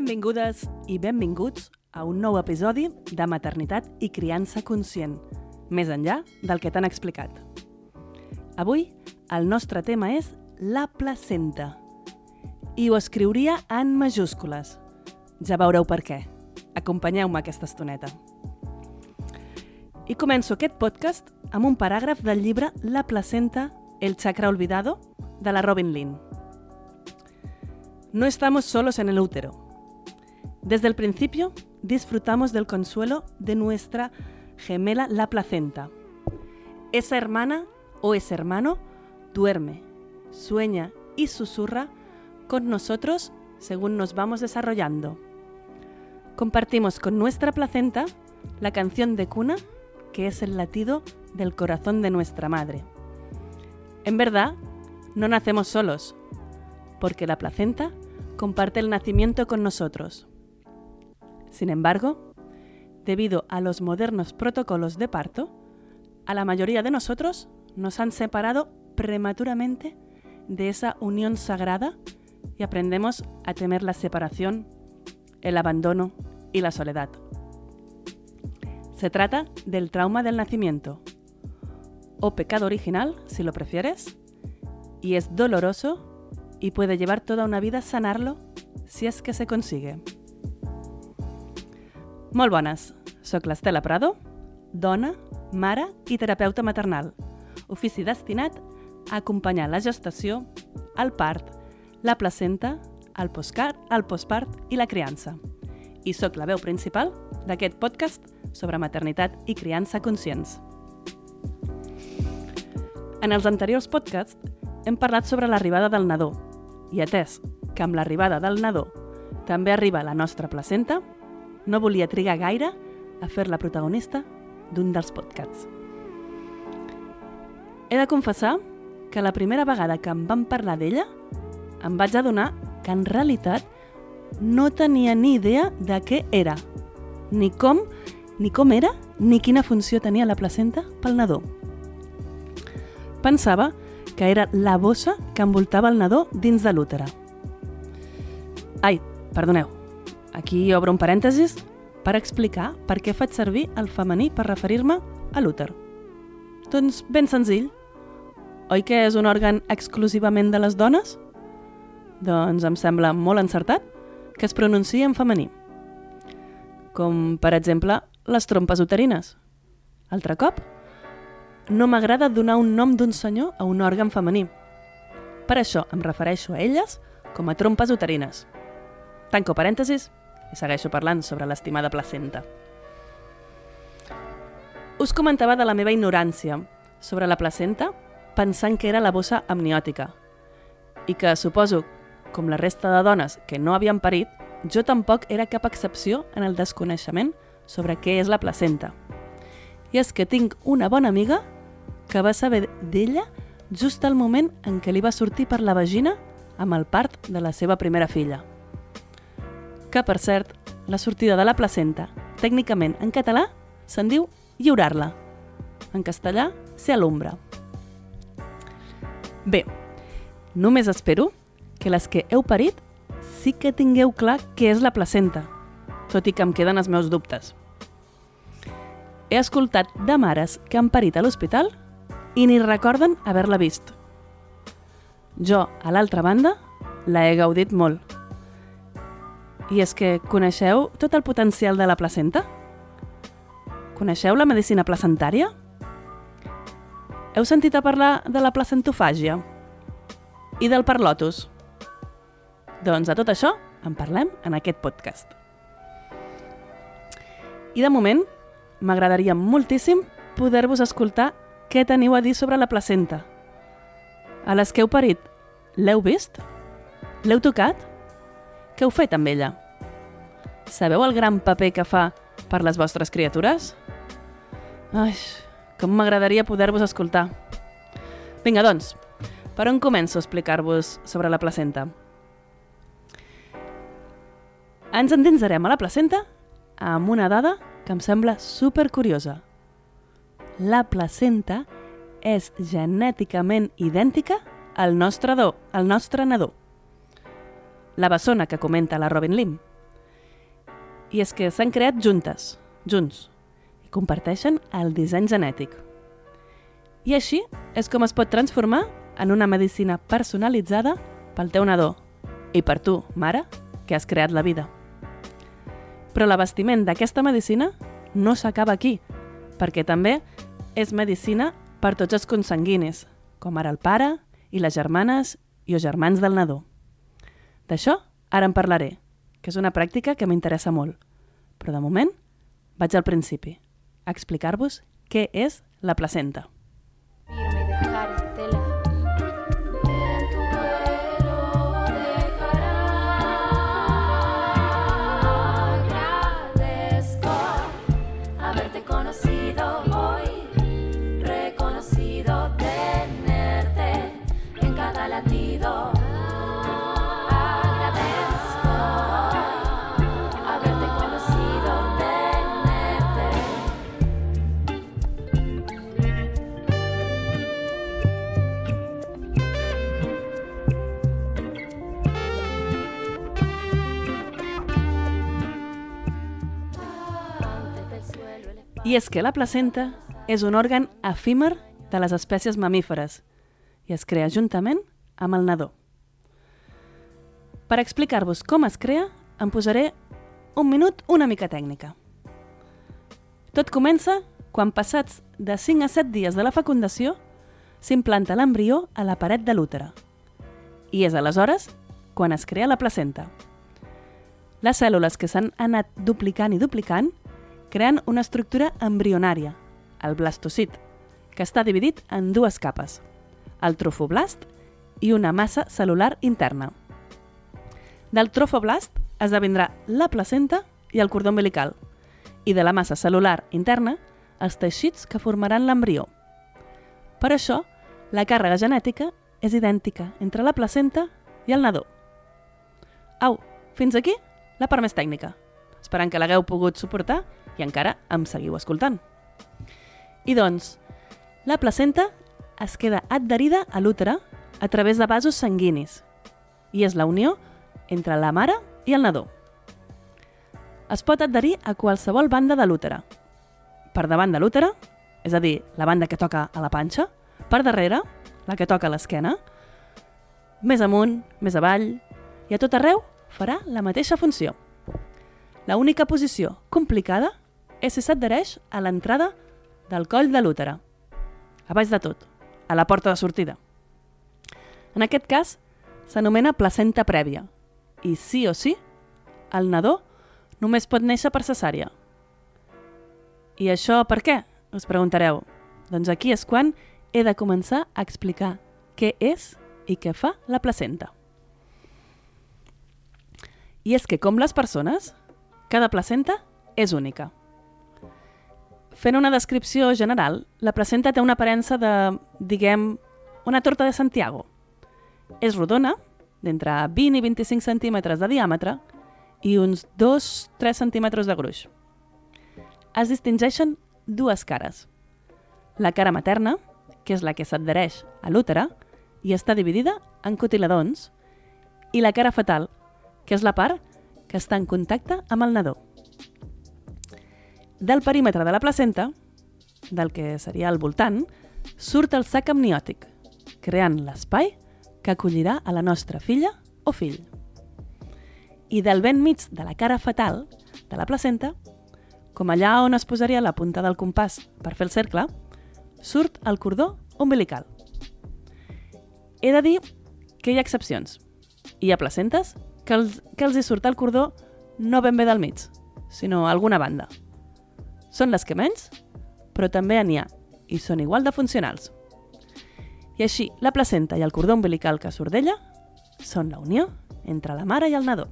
Benvingudes i benvinguts a un nou episodi de Maternitat i Criança Conscient, més enllà del que t'han explicat. Avui el nostre tema és la placenta. I ho escriuria en majúscules. Ja veureu per què. Acompanyeu-me aquesta estoneta. I començo aquest podcast amb un paràgraf del llibre La placenta, el chakra olvidado, de la Robin Lynn. No estamos solos en el útero. Desde el principio disfrutamos del consuelo de nuestra gemela la placenta. Esa hermana o ese hermano duerme, sueña y susurra con nosotros según nos vamos desarrollando. Compartimos con nuestra placenta la canción de cuna que es el latido del corazón de nuestra madre. En verdad, no nacemos solos, porque la placenta comparte el nacimiento con nosotros. Sin embargo, debido a los modernos protocolos de parto, a la mayoría de nosotros nos han separado prematuramente de esa unión sagrada y aprendemos a temer la separación, el abandono y la soledad. Se trata del trauma del nacimiento, o pecado original, si lo prefieres, y es doloroso y puede llevar toda una vida sanarlo si es que se consigue. Molt bones, sóc l'Estela Prado, dona, mare i terapeuta maternal, ofici destinat a acompanyar la gestació, el part, la placenta, el postpart, el postpart i la criança. I sóc la veu principal d'aquest podcast sobre maternitat i criança conscients. En els anteriors podcasts hem parlat sobre l'arribada del nadó i atès que amb l'arribada del nadó també arriba la nostra placenta, no volia trigar gaire a fer-la protagonista d'un dels podcasts. He de confessar que la primera vegada que em van parlar d'ella em vaig adonar que en realitat no tenia ni idea de què era, ni com, ni com era, ni quina funció tenia la placenta pel nadó. Pensava que era la bossa que envoltava el nadó dins de l'útera. Ai, perdoneu, aquí obro un parèntesis per explicar per què faig servir el femení per referir-me a l'úter. Doncs ben senzill. Oi que és un òrgan exclusivament de les dones? Doncs em sembla molt encertat que es pronunciï en femení. Com, per exemple, les trompes uterines. Altre cop, no m'agrada donar un nom d'un senyor a un òrgan femení. Per això em refereixo a elles com a trompes uterines. Tanco parèntesis i segueixo parlant sobre l'estimada placenta. Us comentava de la meva ignorància sobre la placenta pensant que era la bossa amniòtica i que, suposo, com la resta de dones que no havien parit, jo tampoc era cap excepció en el desconeixement sobre què és la placenta. I és que tinc una bona amiga que va saber d'ella just al moment en què li va sortir per la vagina amb el part de la seva primera filla. Que, per cert, la sortida de la placenta, tècnicament en català, se'n diu lliurar-la. En castellà, ser a l'ombra. Bé, només espero que les que heu parit sí que tingueu clar què és la placenta, tot i que em queden els meus dubtes. He escoltat de mares que han parit a l'hospital i ni recorden haver-la vist. Jo, a l'altra banda, la he gaudit molt. I és que coneixeu tot el potencial de la placenta? Coneixeu la medicina placentària? Heu sentit a parlar de la placentofàgia? I del parlotus? Doncs de tot això en parlem en aquest podcast. I de moment, m'agradaria moltíssim poder-vos escoltar què teniu a dir sobre la placenta. A les que heu parit, l'heu vist? L'heu tocat? Què heu fet amb ella? Sabeu el gran paper que fa per les vostres criatures? Ai, com m'agradaria poder-vos escoltar. Vinga, doncs, per on començo a explicar-vos sobre la placenta? Ens endinsarem a la placenta amb una dada que em sembla supercuriosa. La placenta és genèticament idèntica al nostre do, al nostre nadó. La bessona que comenta la Robin Lim. I és que s'han creat juntes, junts, i comparteixen el disseny genètic. I així és com es pot transformar en una medicina personalitzada pel teu nadó i per tu, mare, que has creat la vida. Però l'abastiment d'aquesta medicina no s'acaba aquí, perquè també és medicina per tots els consanguinis, com ara el pare i les germanes i els germans del nadó. D'això ara en parlaré, que és una pràctica que m'interessa molt. Però de moment vaig al principi, a explicar-vos què és la placenta. Firme I és que la placenta és un òrgan efímer de les espècies mamíferes i es crea juntament amb el nadó. Per explicar-vos com es crea, em posaré un minut una mica tècnica. Tot comença quan passats de 5 a 7 dies de la fecundació s'implanta l'embrió a la paret de l'útere. I és aleshores quan es crea la placenta. Les cèl·lules que s'han anat duplicant i duplicant creen una estructura embrionària, el blastocit, que està dividit en dues capes, el trofoblast i una massa celular interna. Del trofoblast esdevindrà la placenta i el cordó umbilical, i de la massa celular interna els teixits que formaran l'embrió. Per això, la càrrega genètica és idèntica entre la placenta i el nadó. Au, fins aquí la part més tècnica. Esperant que l'hagueu pogut suportar i encara em seguiu escoltant. I doncs, la placenta es queda adherida a l'útere a través de vasos sanguinis i és la unió entre la mare i el nadó. Es pot adherir a qualsevol banda de l'útere. Per davant de l'útere, és a dir, la banda que toca a la panxa, per darrere, la que toca a l'esquena, més amunt, més avall, i a tot arreu farà la mateixa funció. La única posició complicada si s'adhereix a l'entrada del coll de l'útere, a baix de tot, a la porta de sortida. En aquest cas, s'anomena placenta prèvia, i sí o sí, el nadó només pot néixer per cesària. I això per què? Us preguntareu. Doncs aquí és quan he de començar a explicar què és i què fa la placenta. I és que, com les persones, cada placenta és única. Fent una descripció general, la placenta té una aparença de, diguem, una torta de Santiago. És rodona, d'entre 20 i 25 centímetres de diàmetre i uns 2-3 centímetres de gruix. Es distingeixen dues cares. La cara materna, que és la que s'adhereix a l'útere i està dividida en cotiledons, i la cara fetal, que és la part que està en contacte amb el nadó. Del perímetre de la placenta, del que seria al voltant, surt el sac amniòtic, creant l'espai que acollirà a la nostra filla o fill. I del vent mig de la cara fetal de la placenta, com allà on es posaria la punta del compàs per fer el cercle, surt el cordó umbilical. He de dir que hi ha excepcions. Hi ha placentes que els, que els hi surt el cordó no ben bé del mig, sinó a alguna banda. Són les que menys, però també n'hi ha, i són igual de funcionals. I així, la placenta i el cordó umbilical que surt d'ella són la unió entre la mare i el nadó.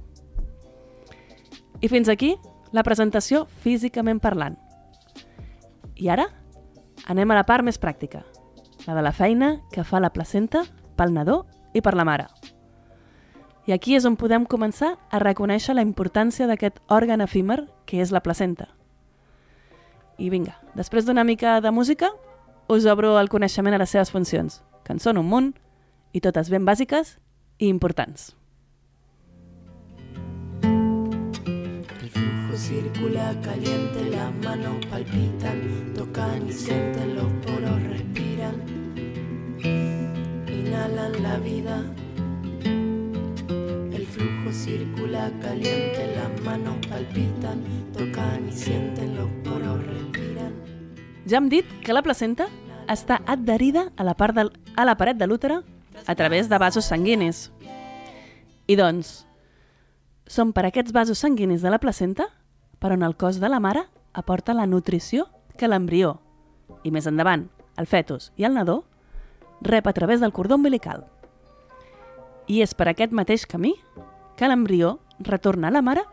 I fins aquí la presentació físicament parlant. I ara anem a la part més pràctica, la de la feina que fa la placenta pel nadó i per la mare. I aquí és on podem començar a reconèixer la importància d'aquest òrgan efímer que és la placenta. I vinga, després d'una mica de música, us obro el coneixement a les seves funcions, que en són un munt i totes ben bàsiques i importants. El flujo circula caliente, las manos palpitan, tocan y sienten, los poros respiran, inhalan la vida. El flujo circula caliente, las manos palpitan, tocan y sienten, los poros respiran. Ja hem dit que la placenta està adherida a la, part del, a la paret de l'útere a través de vasos sanguinis. I doncs, són per aquests vasos sanguinis de la placenta per on el cos de la mare aporta la nutrició que l'embrió, i més endavant, el fetus i el nadó, rep a través del cordó umbilical. I és per aquest mateix camí que l'embrió retorna a la mare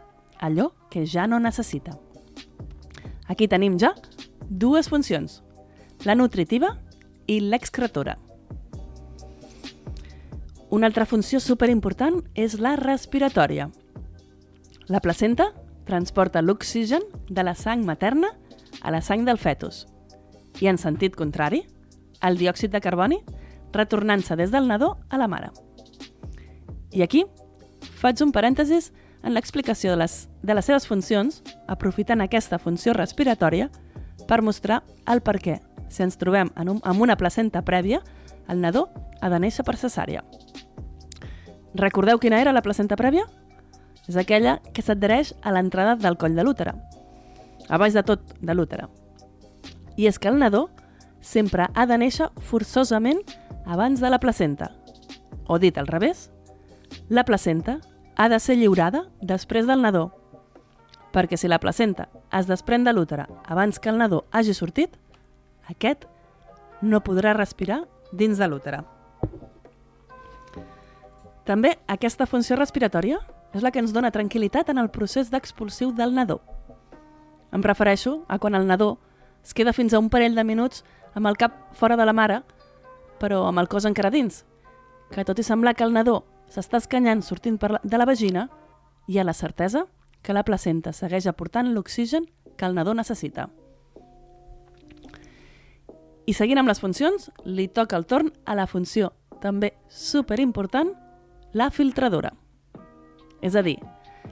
allò que ja no necessita. Aquí tenim ja dues funcions, la nutritiva i l'excretora. Una altra funció superimportant és la respiratòria. La placenta transporta l'oxigen de la sang materna a la sang del fetus i, en sentit contrari, el diòxid de carboni retornant-se des del nadó a la mare. I aquí faig un parèntesis en l'explicació de, les, de les seves funcions, aprofitant aquesta funció respiratòria per mostrar el per què, si ens trobem en un, amb una placenta prèvia, el nadó ha de néixer per cesària. Recordeu quina era la placenta prèvia? És aquella que s'adhereix a l'entrada del coll de l'útere, a baix de tot de l'útere. I és que el nadó sempre ha de néixer forçosament abans de la placenta. O dit al revés, la placenta ha de ser lliurada després del nadó, perquè si la placenta es desprèn de l'útere abans que el nadó hagi sortit, aquest no podrà respirar dins de l'útere. També aquesta funció respiratòria és la que ens dona tranquil·litat en el procés d'expulsiu del nadó. Em refereixo a quan el nadó es queda fins a un parell de minuts amb el cap fora de la mare, però amb el cos encara dins, que tot i semblar que el nadó s'està escanyant sortint per la, de la vagina, hi ha la certesa que la placenta segueix aportant l'oxigen que el nadó necessita. I seguint amb les funcions, li toca el torn a la funció, també superimportant, la filtradora. És a dir,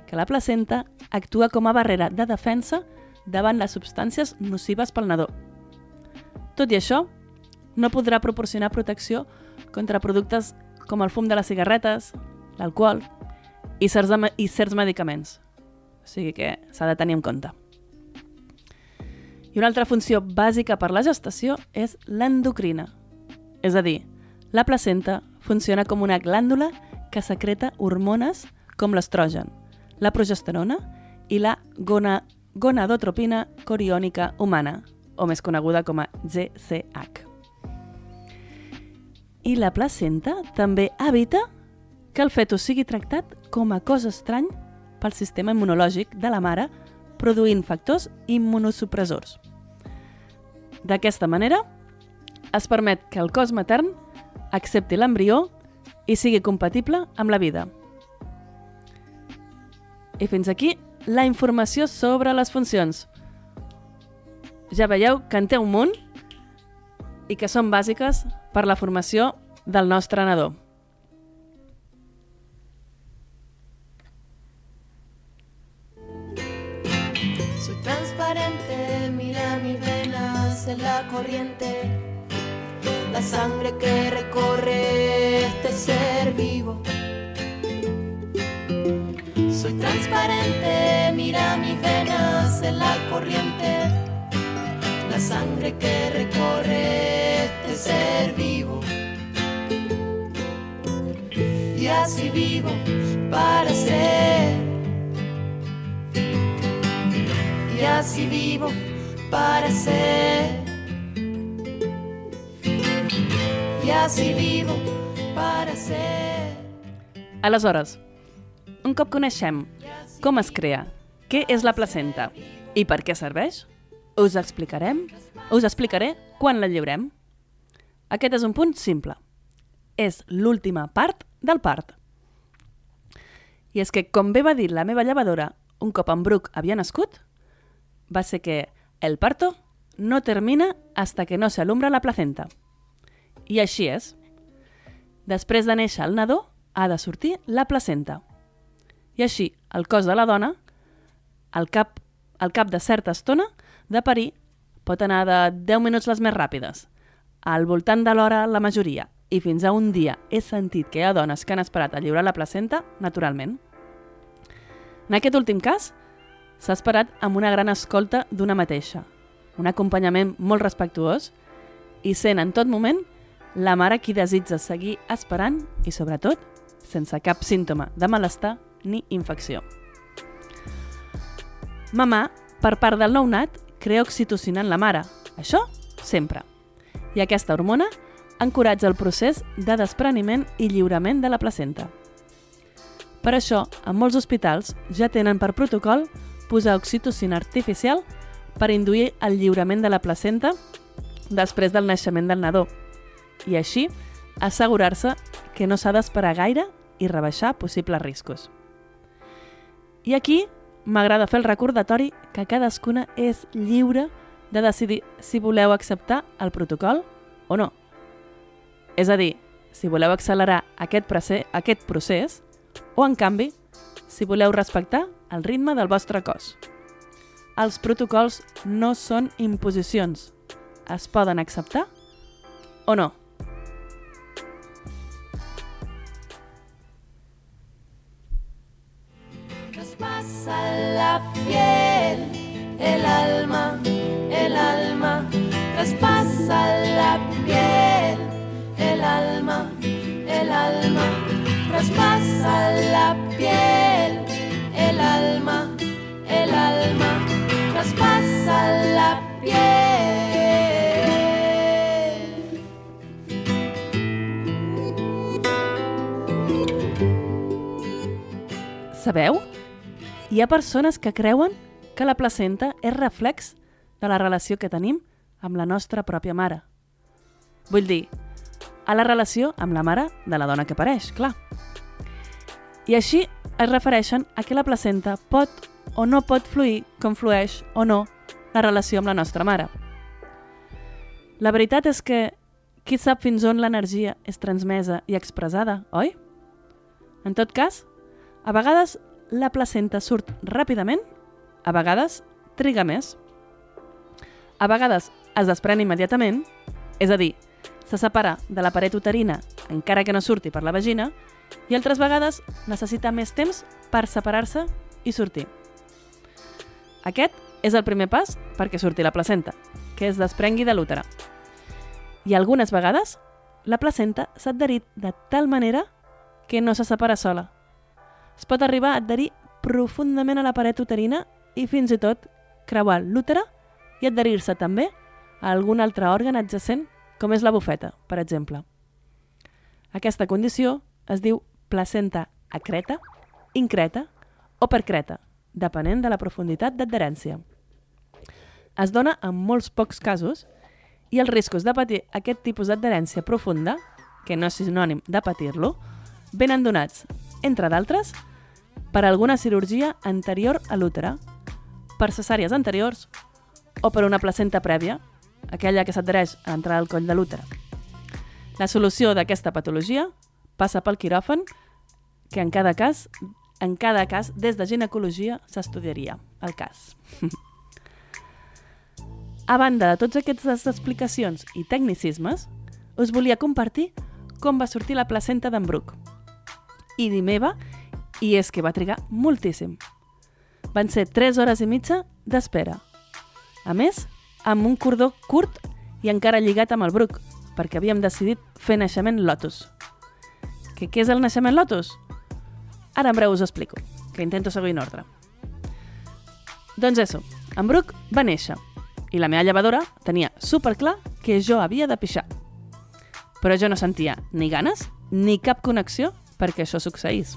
que la placenta actua com a barrera de defensa davant les substàncies nocives pel nadó. Tot i això, no podrà proporcionar protecció contra productes com el fum de les cigarretes, l'alcohol i certs, i certs medicaments. O sigui que s'ha de tenir en compte. I una altra funció bàsica per la gestació és l'endocrina. És a dir, la placenta funciona com una glàndula que secreta hormones com l'estrogen, la progesterona i la gona, gonadotropina coriònica humana, o més coneguda com a GCH. I la placenta també evita que el fetus sigui tractat com a cos estrany pel sistema immunològic de la mare, produint factors immunosupressors. D'aquesta manera, es permet que el cos matern accepti l'embrió i sigui compatible amb la vida. I fins aquí la informació sobre les funcions. Ja veieu que en té un munt i que són bàsiques per la formació del nostre nadó. La corriente, la sangre que recorre este ser vivo. Soy transparente, mira mis venas en la corriente, la sangre que recorre este ser vivo. Y así vivo para ser. Y así vivo para ser. Y así vivo para ser. Aleshores, un cop coneixem com es crea, què és la placenta i per què serveix, us explicarem, us explicaré quan la lliurem. Aquest és un punt simple. És l'última part del part. I és que, com bé va dir la meva llevadora un cop en Bruc havia nascut, va ser que el parto no termina hasta que no se alumbra la placenta. I així és. Després de néixer el nadó, ha de sortir la placenta. I així, el cos de la dona, al cap, al cap de certa estona, de parir, pot anar de 10 minuts les més ràpides, al voltant de l'hora la majoria, i fins a un dia he sentit que hi ha dones que han esperat a lliurar la placenta naturalment. En aquest últim cas, s'ha esperat amb una gran escolta d'una mateixa, un acompanyament molt respectuós i sent en tot moment la mare qui desitja seguir esperant i, sobretot, sense cap símptoma de malestar ni infecció. Mamà, per part del nounat, crea oxitocina en la mare. Això, sempre. I aquesta hormona encoratja el procés de despreniment i lliurament de la placenta. Per això, en molts hospitals ja tenen per protocol posar oxitocina artificial per induir el lliurament de la placenta després del naixement del nadó i així assegurar-se que no s'ha d'esperar gaire i rebaixar possibles riscos. I aquí m'agrada fer el recordatori que cadascuna és lliure de decidir si voleu acceptar el protocol o no. És a dir, si voleu accelerar aquest, procés, aquest procés o, en canvi, si voleu respectar el ritme del vostre cos. Els protocols no són imposicions. Es poden acceptar o no. Traspasa la piel, el alma, el alma. Traspasa la piel, el alma, el alma. Traspasa la piel, el alma, el alma. Traspasa la piel. Sabeu? Hi ha persones que creuen que la placenta és reflex de la relació que tenim amb la nostra pròpia mare. Vull dir, a la relació amb la mare de la dona que pareix, clar. I així es refereixen a que la placenta pot o no pot fluir com flueix o no la relació amb la nostra mare. La veritat és que qui sap fins on l'energia és transmesa i expressada, oi? En tot cas, a vegades la placenta surt ràpidament, a vegades triga més. A vegades es desprèn immediatament, és a dir, se separa de la paret uterina encara que no surti per la vagina, i altres vegades necessita més temps per separar-se i sortir. Aquest és el primer pas perquè surti la placenta, que es desprengui de l'útera. I algunes vegades la placenta s'ha adherit de tal manera que no se separa sola. Es pot arribar a adherir profundament a la paret uterina i fins i tot creuar l'útera i adherir-se també a algun altre òrgan adjacent, com és la bufeta, per exemple. Aquesta condició es diu placenta acreta, increta o percreta, depenent de la profunditat d'adherència. Es dona en molts pocs casos i els riscos de patir aquest tipus d'adherència profunda, que no és sinònim de patir-lo, venen donats, entre d'altres, per alguna cirurgia anterior a l'útera, per cesàries anteriors o per una placenta prèvia, aquella que s'adhereix a l'entrada del coll de l'útera. La solució d'aquesta patologia passa pel quiròfan, que en cada cas, en cada cas des de ginecologia s'estudiaria el cas. a banda de tots aquestes explicacions i tecnicismes, us volia compartir com va sortir la placenta d'en Bruc. I di meva, i és que va trigar moltíssim. Van ser 3 hores i mitja d'espera. A més, amb un cordó curt i encara lligat amb el Bruc, perquè havíem decidit fer naixement Lotus. Que què és el naixement Lotus? Ara en breu us explico, que intento seguir en ordre. Doncs això, en Bruc va néixer i la meva llevadora tenia superclar que jo havia de pixar. Però jo no sentia ni ganes ni cap connexió perquè això succeís.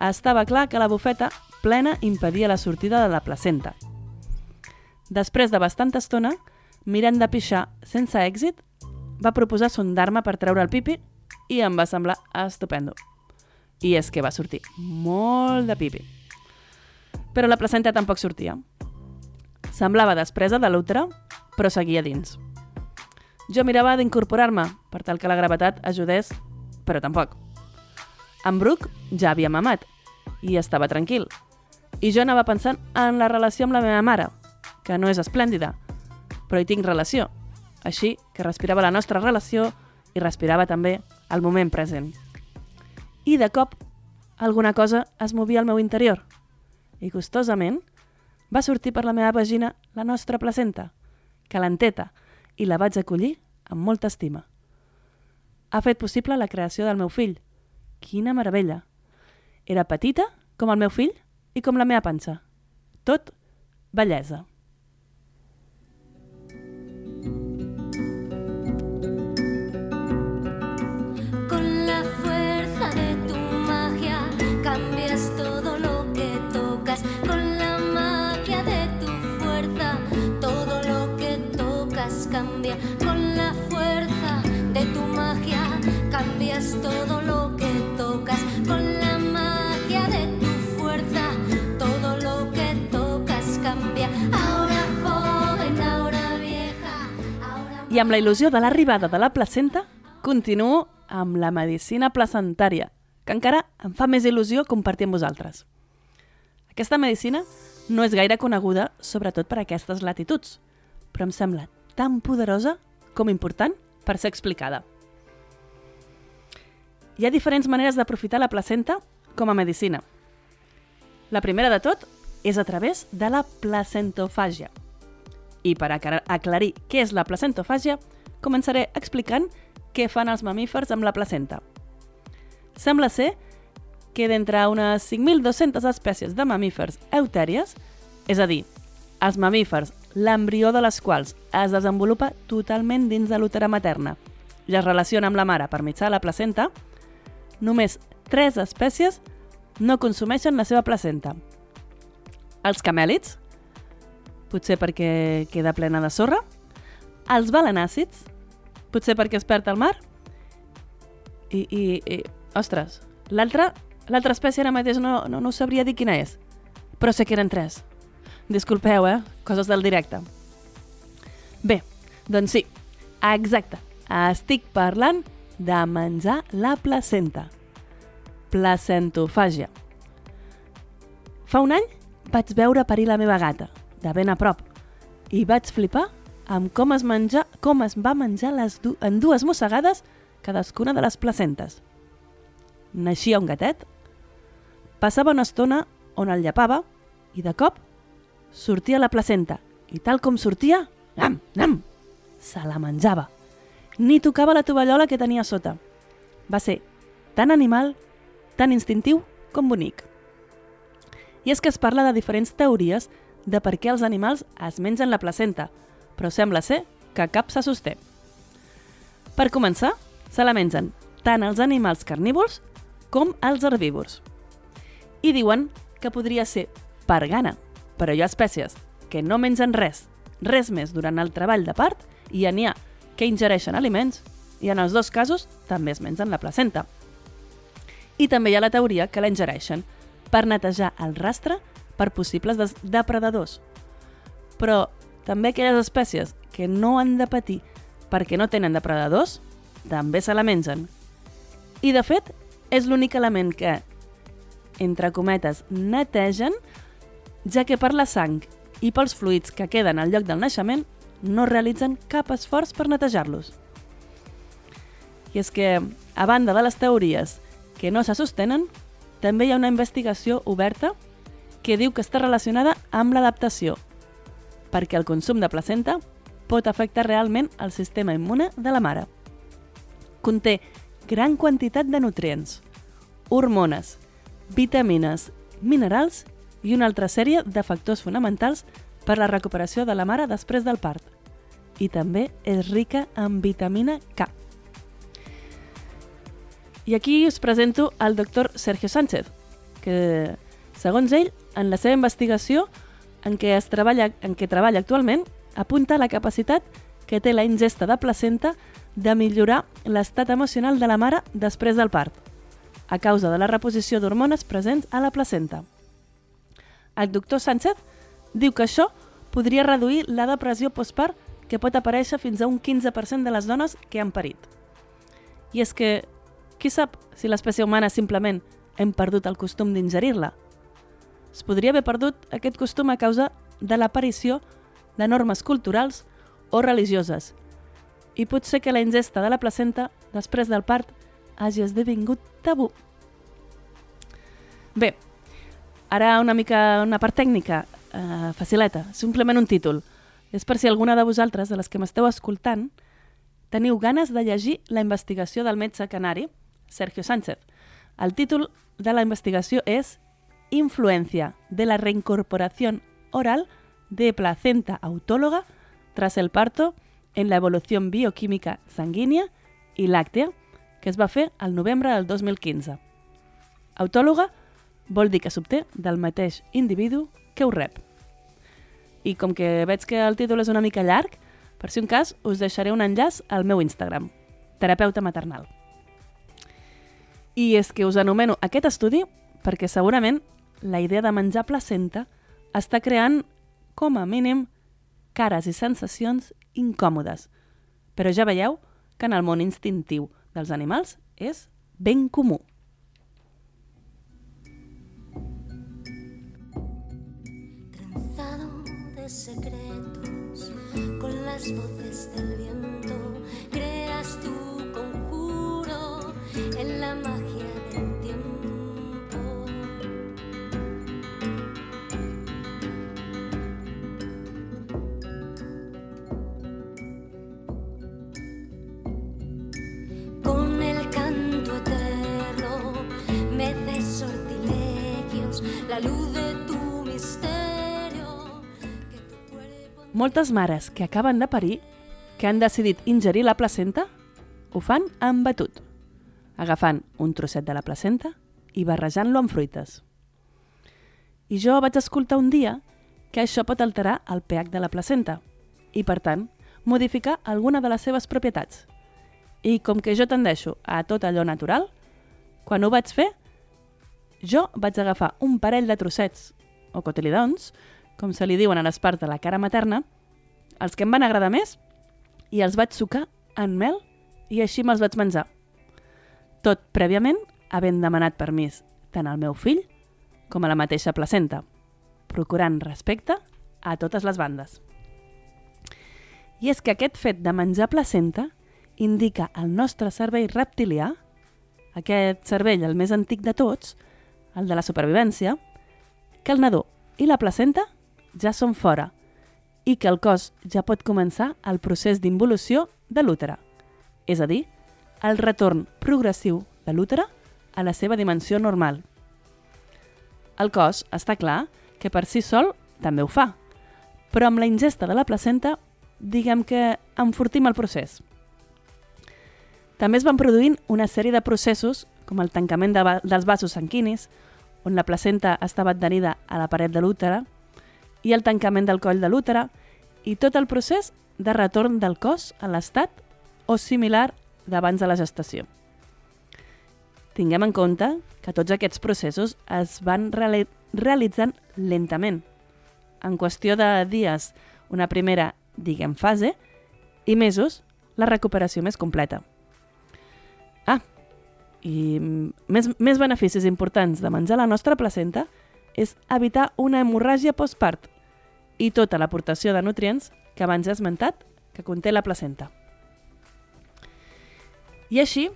estava clar que la bufeta plena impedia la sortida de la placenta. Després de bastanta estona, mirant de pixar sense èxit, va proposar sondar-me per treure el pipi i em va semblar estupendo. I és que va sortir molt de pipi. Però la placenta tampoc sortia. Semblava despresa de l'útero, però seguia dins. Jo mirava d'incorporar-me per tal que la gravetat ajudés, però tampoc. En Brooke ja havia mamat i estava tranquil. I jo anava pensant en la relació amb la meva mare, que no és esplèndida, però hi tinc relació. Així que respirava la nostra relació i respirava també el moment present. I de cop, alguna cosa es movia al meu interior. I gustosament va sortir per la meva vagina la nostra placenta, calenteta, i la vaig acollir amb molta estima. Ha fet possible la creació del meu fill. Quina meravella! Era petita, com el meu fill, i com la meva panxa. Tot bellesa. I amb la il·lusió de l'arribada de la placenta, continuo amb la medicina placentària, que encara em fa més il·lusió compartir amb vosaltres. Aquesta medicina no és gaire coneguda, sobretot per aquestes latituds, però em sembla tan poderosa com important per ser explicada. Hi ha diferents maneres d'aprofitar la placenta com a medicina. La primera de tot és a través de la placentofàgia. I per aclar- aclarir què és la placentofàgia, començaré explicant què fan els mamífers amb la placenta. Sembla ser que d'entre unes 5.200 espècies de mamífers eutèries, és a dir, els mamífers, l'embrió de les quals es desenvolupa totalment dins de l'útera materna i es relaciona amb la mare per mitjà de la placenta, només 3 espècies no consumeixen la seva placenta. Els camèlids, potser perquè queda plena de sorra, els balanàcids, potser perquè es perd al mar, i, i, i ostres, l'altra l'altra espècie ara mateix no, no, no sabria dir quina és, però sé que eren tres. Disculpeu, eh? Coses del directe. Bé, doncs sí, exacte. Estic parlant de menjar la placenta. Placentofàgia. Fa un any vaig veure parir la meva gata, de ben a prop, i vaig flipar amb com es, menja, com es va menjar les du en dues mossegades cadascuna de les placentes. Naixia un gatet, passava una estona on el llepava i de cop sortia la placenta i tal com sortia, nam, nam, se la menjava. Ni tocava la tovallola que tenia sota. Va ser tan animal, tan instintiu com bonic. I és que es parla de diferents teories de per què els animals es mengen la placenta, però sembla ser que cap se sosté. Per començar, se la mengen tant els animals carnívors com els herbívors. I diuen que podria ser per gana, però hi ha espècies que no mengen res, res més durant el treball de part i n'hi ha que ingereixen aliments i en els dos casos també es mengen la placenta. I també hi ha la teoria que la ingereixen per netejar el rastre per possibles depredadors. Però també aquelles espècies que no han de patir perquè no tenen depredadors, també se la mengen. I de fet, és l'únic element que, entre cometes, netegen, ja que per la sang i pels fluids que queden al lloc del naixement no realitzen cap esforç per netejar-los. I és que, a banda de les teories que no se sostenen, també hi ha una investigació oberta que diu que està relacionada amb l'adaptació, perquè el consum de placenta pot afectar realment el sistema immune de la mare. Conté gran quantitat de nutrients, hormones, vitamines, minerals i una altra sèrie de factors fonamentals per la recuperació de la mare després del part. I també és rica en vitamina K. I aquí us presento el doctor Sergio Sánchez, que, segons ell, en la seva investigació en què, es treballa, en què treballa actualment, apunta la capacitat que té la ingesta de placenta de millorar l'estat emocional de la mare després del part, a causa de la reposició d'hormones presents a la placenta. El doctor Sánchez diu que això podria reduir la depressió postpart que pot aparèixer fins a un 15% de les dones que han parit. I és que, qui sap si l'espècie humana simplement hem perdut el costum d'ingerir-la? Es podria haver perdut aquest costum a causa de l'aparició de normes culturals o religioses, i pot ser que la ingesta de la placenta després del part hagi esdevingut tabú. Bé, ara una mica una part tècnica, eh, facileta, simplement un títol. És per si alguna de vosaltres, de les que m'esteu escoltant, teniu ganes de llegir la investigació del metge canari, Sergio Sánchez. El títol de la investigació és Influencia de la reincorporación oral de placenta autóloga tras el parto en la evolución bioquímica sanguínea i làctea que es va fer al novembre del 2015. Autòloga vol dir que s'obté del mateix individu que ho rep. I com que veig que el títol és una mica llarg, per si un cas us deixaré un enllaç al meu Instagram, terapeuta maternal. I és que us anomeno aquest estudi perquè segurament la idea de menjar placenta està creant, com a mínim, cares i sensacions incòmodes. Però ja veieu que en el món instintiu dels animals és ben comú. Trenzado de secretos con las voces del viento, creas tu conjuro en la magia la luz de tu misterio. Que tu cuerpo Moltes mares que acaben de parir, que han decidit ingerir la placenta, ho fan amb batut, agafant un trosset de la placenta i barrejant-lo amb fruites. I jo vaig escoltar un dia que això pot alterar el pH de la placenta i, per tant, modificar alguna de les seves propietats. I com que jo tendeixo a tot allò natural, quan ho vaig fer, jo vaig agafar un parell de trossets, o cotilidons, com se li diuen a les parts de la cara materna, els que em van agradar més, i els vaig sucar en mel i així me'ls vaig menjar. Tot prèviament havent demanat permís tant al meu fill com a la mateixa placenta, procurant respecte a totes les bandes. I és que aquest fet de menjar placenta indica al nostre cervell reptilià, aquest cervell el més antic de tots, el de la supervivència, que el nadó i la placenta ja són fora i que el cos ja pot començar el procés d'involució de l'útera, és a dir, el retorn progressiu de l'útera a la seva dimensió normal. El cos, està clar, que per si sol també ho fa, però amb la ingesta de la placenta, diguem que enfortim el procés. També es van produint una sèrie de processos, com el tancament de dels vasos sanguinis, on la placenta estava adherida a la paret de l'útera, i el tancament del coll de l'útera, i tot el procés de retorn del cos a l'estat o similar d'abans de la gestació. Tinguem en compte que tots aquests processos es van reali realitzant lentament, en qüestió de dies una primera, diguem, fase, i mesos la recuperació més completa. Ah, i més, més beneficis importants de menjar la nostra placenta és evitar una hemorràgia postpart i tota l'aportació de nutrients que abans he esmentat que conté la placenta. I així,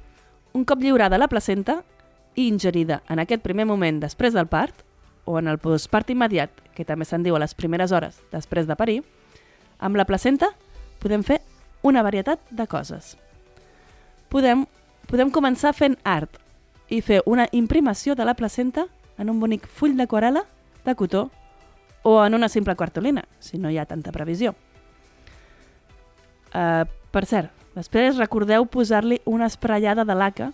un cop lliurada la placenta i ingerida en aquest primer moment després del part, o en el postpart immediat, que també se'n diu a les primeres hores després de parir, amb la placenta podem fer una varietat de coses. Podem, podem començar fent art i fer una imprimació de la placenta en un bonic full d'aquarela de cotó o en una simple cartolina, si no hi ha tanta previsió. Uh, per cert, després recordeu posar-li una esprellada de laca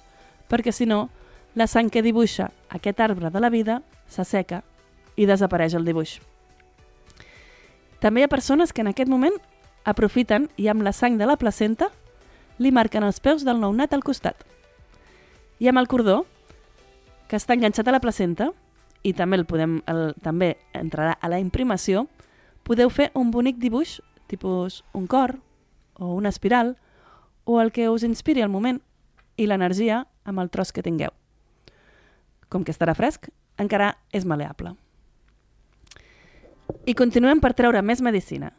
perquè si no la sang que dibuixa aquest arbre de la vida s'asseca i desapareix el dibuix. També hi ha persones que en aquest moment aprofiten i amb la sang de la placenta li marquen els peus del nounat al costat. I amb el cordó, que està enganxat a la placenta, i també el podem el, també entrarà a la imprimació, podeu fer un bonic dibuix, tipus un cor o una espiral, o el que us inspiri al moment i l'energia amb el tros que tingueu. Com que estarà fresc, encara és maleable. I continuem per treure més medicina.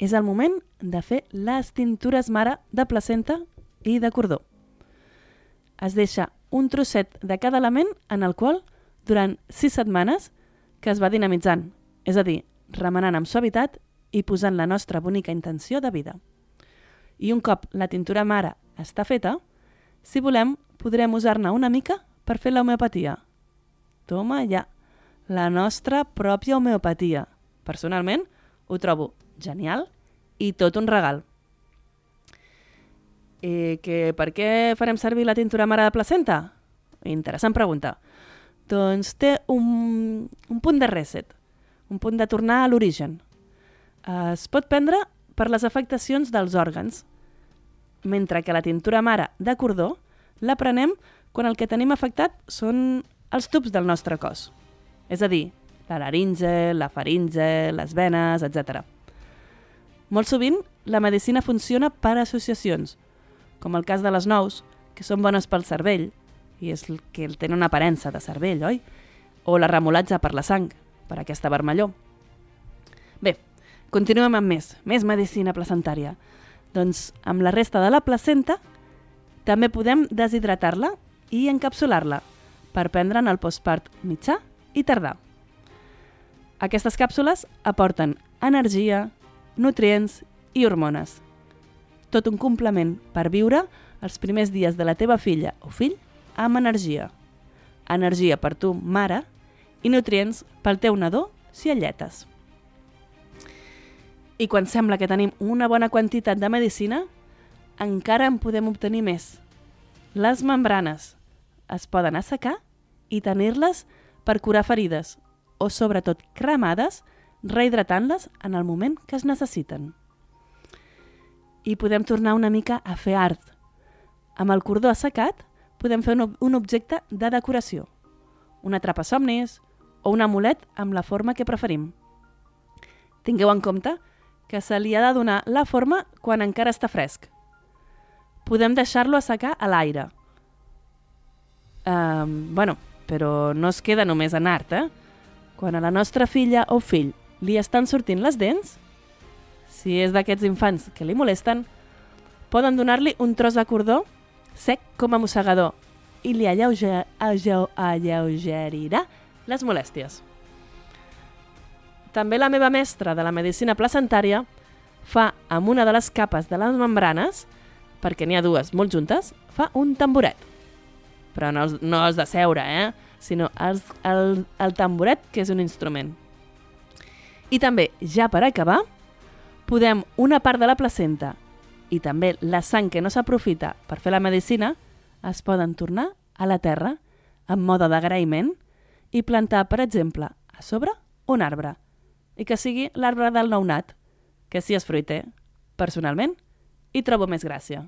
És el moment de fer les tintures mare de placenta i de cordó. Es deixa un trosset de cada element en el qual, durant sis setmanes, que es va dinamitzant, és a dir, remenant amb suavitat i posant la nostra bonica intenció de vida. I un cop la tintura mare està feta, si volem, podrem usar-ne una mica per fer l'homeopatia. Toma ja, la nostra pròpia homeopatia. Personalment, ho trobo genial i tot un regal. Eh, que per què farem servir la tintura mare de placenta? Interessant pregunta. Doncs té un, un punt de reset, un punt de tornar a l'origen. Es pot prendre per les afectacions dels òrgans, mentre que la tintura mare de cordó la prenem quan el que tenim afectat són els tubs del nostre cos. És a dir, la laringe, la faringe, les venes, etc. Molt sovint, la medicina funciona per associacions, com el cas de les nous, que són bones pel cervell, i és el que tenen una aparença de cervell, oi? O la remolatge per la sang, per aquesta vermellor. Bé, continuem amb més, més medicina placentària. Doncs amb la resta de la placenta també podem deshidratar-la i encapsular-la per prendre'n el postpart mitjà i tardà. Aquestes càpsules aporten energia, nutrients i hormones. Tot un complement per viure els primers dies de la teva filla o fill amb energia. Energia per tu, mare, i nutrients pel teu nadó si el lletes. I quan sembla que tenim una bona quantitat de medicina, encara en podem obtenir més. Les membranes es poden assecar i tenir-les per curar ferides o, sobretot, cremades, rehidratant-les en el moment que es necessiten. I podem tornar una mica a fer art. Amb el cordó assecat podem fer un, objecte de decoració, un atrapa-somnis o un amulet amb la forma que preferim. Tingueu en compte que se li ha de donar la forma quan encara està fresc. Podem deixar-lo assecar a l'aire. Um, bueno, però no es queda només en art, eh? Quan a la nostra filla o fill li estan sortint les dents, si és d'aquests infants que li molesten, poden donar-li un tros de cordó sec com a mossegador i li alleuge, alleu, alleugerirà les molèsties. També la meva mestra de la medicina placentària fa amb una de les capes de les membranes, perquè n'hi ha dues molt juntes, fa un tamboret. Però no no els de seure, eh? sinó els, el, el tamboret, que és un instrument. I també, ja per acabar, podem una part de la placenta i també la sang que no s'aprofita per fer la medicina es poden tornar a la terra en mode d'agraïment i plantar, per exemple, a sobre un arbre i que sigui l'arbre del nounat, que si és fruiter, personalment, hi trobo més gràcia.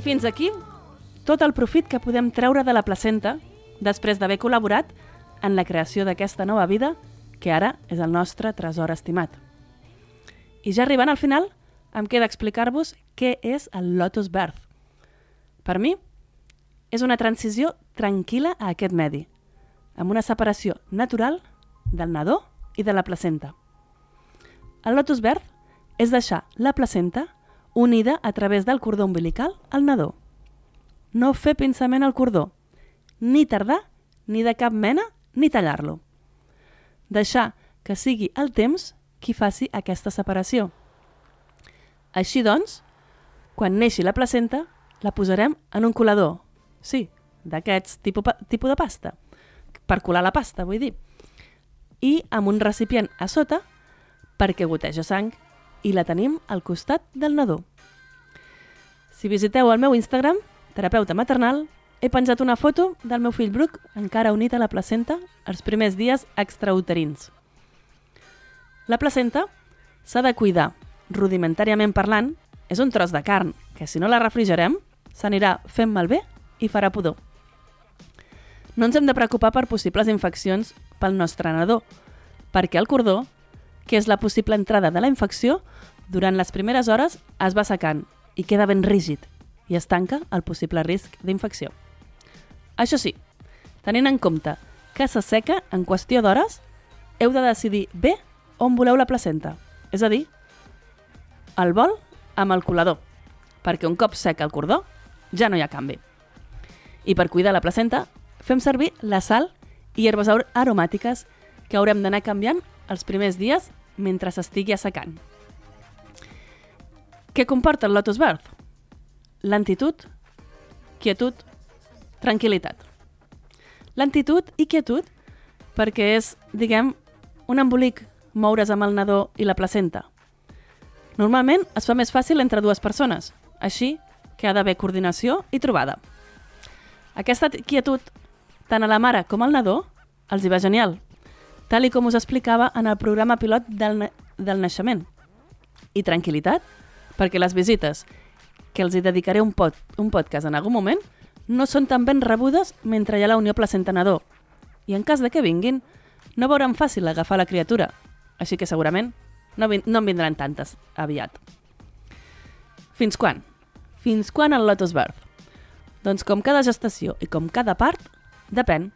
I fins aquí tot el profit que podem treure de la placenta després d'haver col·laborat en la creació d'aquesta nova vida que ara és el nostre tresor estimat. I ja arribant al final, em queda explicar-vos què és el Lotus Birth. Per mi, és una transició tranquil·la a aquest medi, amb una separació natural del nadó i de la placenta. El Lotus Birth és deixar la placenta unida a través del cordó umbilical al nadó. No fer pinçament al cordó, ni tardar, ni de cap mena, ni tallar-lo. Deixar que sigui el temps qui faci aquesta separació. Així doncs, quan neixi la placenta, la posarem en un colador. Sí, d'aquests tipus, tipus de pasta. Per colar la pasta, vull dir. I amb un recipient a sota perquè goteja sang i la tenim al costat del nadó. Si visiteu el meu Instagram, terapeuta maternal, he penjat una foto del meu fill Bruc encara unit a la placenta els primers dies extrauterins. La placenta s'ha de cuidar, rudimentàriament parlant, és un tros de carn que si no la refrigerem s'anirà fent malbé i farà pudor. No ens hem de preocupar per possibles infeccions pel nostre nadó, perquè el cordó, que és la possible entrada de la infecció, durant les primeres hores es va secant i queda ben rígid i es tanca el possible risc d'infecció. Això sí, tenint en compte que s'asseca en qüestió d'hores, heu de decidir bé on voleu la placenta, és a dir, el vol amb el colador, perquè un cop sec el cordó ja no hi ha canvi. I per cuidar la placenta, fem servir la sal i herbes aromàtiques que haurem d'anar canviant els primers dies mentre s'estigui assecant. Què comporta el Lotus Birth? Lentitud, quietud, tranquil·litat. Lentitud i quietud perquè és, diguem, un embolic moure's amb el nadó i la placenta. Normalment es fa més fàcil entre dues persones, així que ha d'haver coordinació i trobada. Aquesta quietud, tant a la mare com al nadó, els hi va genial, tal com us explicava en el programa pilot del, del naixement. I tranquil·litat, perquè les visites, que els hi dedicaré un, pod, un podcast en algun moment, no són tan ben rebudes mentre hi ha la unió placenta-nadó. I en cas de que vinguin, no veuran fàcil agafar la criatura, així que segurament no, no en vindran tantes aviat. Fins quan? Fins quan el Lotus Birth? Doncs com cada gestació i com cada part, depèn.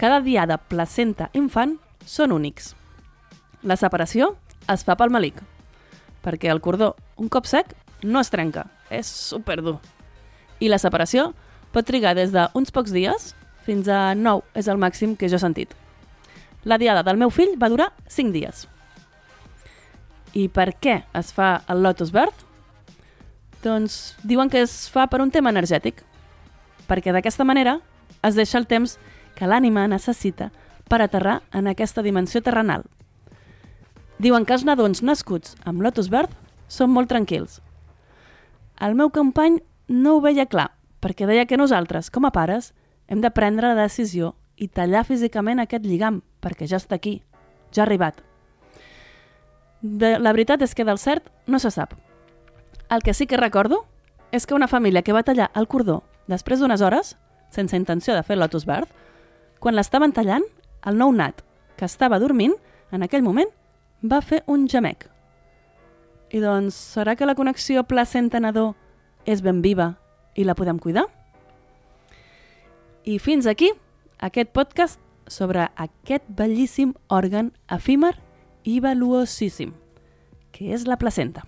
Cada diada placenta-infant són únics. La separació es fa pel malic, perquè el cordó, un cop sec, no es trenca, és superdur. I la separació pot trigar des d'uns pocs dies fins a 9 és el màxim que jo he sentit. La diada del meu fill va durar 5 dies. I per què es fa el Lotus Birth? Doncs diuen que es fa per un tema energètic, perquè d'aquesta manera es deixa el temps que l'ànima necessita per aterrar en aquesta dimensió terrenal. Diuen que els nadons nascuts amb Lotus Birth són molt tranquils, el meu company no ho veia clar, perquè deia que nosaltres, com a pares, hem de prendre la decisió i tallar físicament aquest lligam, perquè ja està aquí, ja ha arribat. De, la veritat és que del cert no se sap. El que sí que recordo és que una família que va tallar el cordó després d'unes hores, sense intenció de fer Lotus Birth, quan l'estaven tallant, el nou nat, que estava dormint, en aquell moment, va fer un gemec. I doncs, serà que la connexió placenta-nadó és ben viva i la podem cuidar? I fins aquí aquest podcast sobre aquest bellíssim òrgan efímer i valuosíssim, que és la placenta.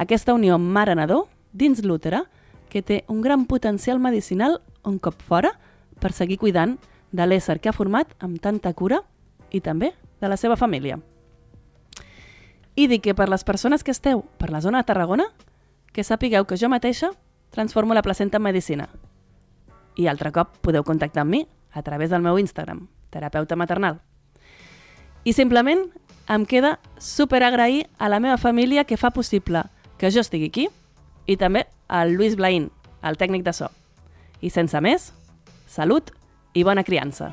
Aquesta unió mare-nadó dins l'útera que té un gran potencial medicinal un cop fora per seguir cuidant de l'ésser que ha format amb tanta cura i també de la seva família. I dic que per les persones que esteu per la zona de Tarragona, que sapigueu que jo mateixa transformo la placenta en medicina. I altre cop podeu contactar amb mi a través del meu Instagram, terapeuta maternal. I simplement em queda super agrair a la meva família que fa possible que jo estigui aquí i també al Lluís Blaín, el tècnic de so. I sense més, salut i bona criança.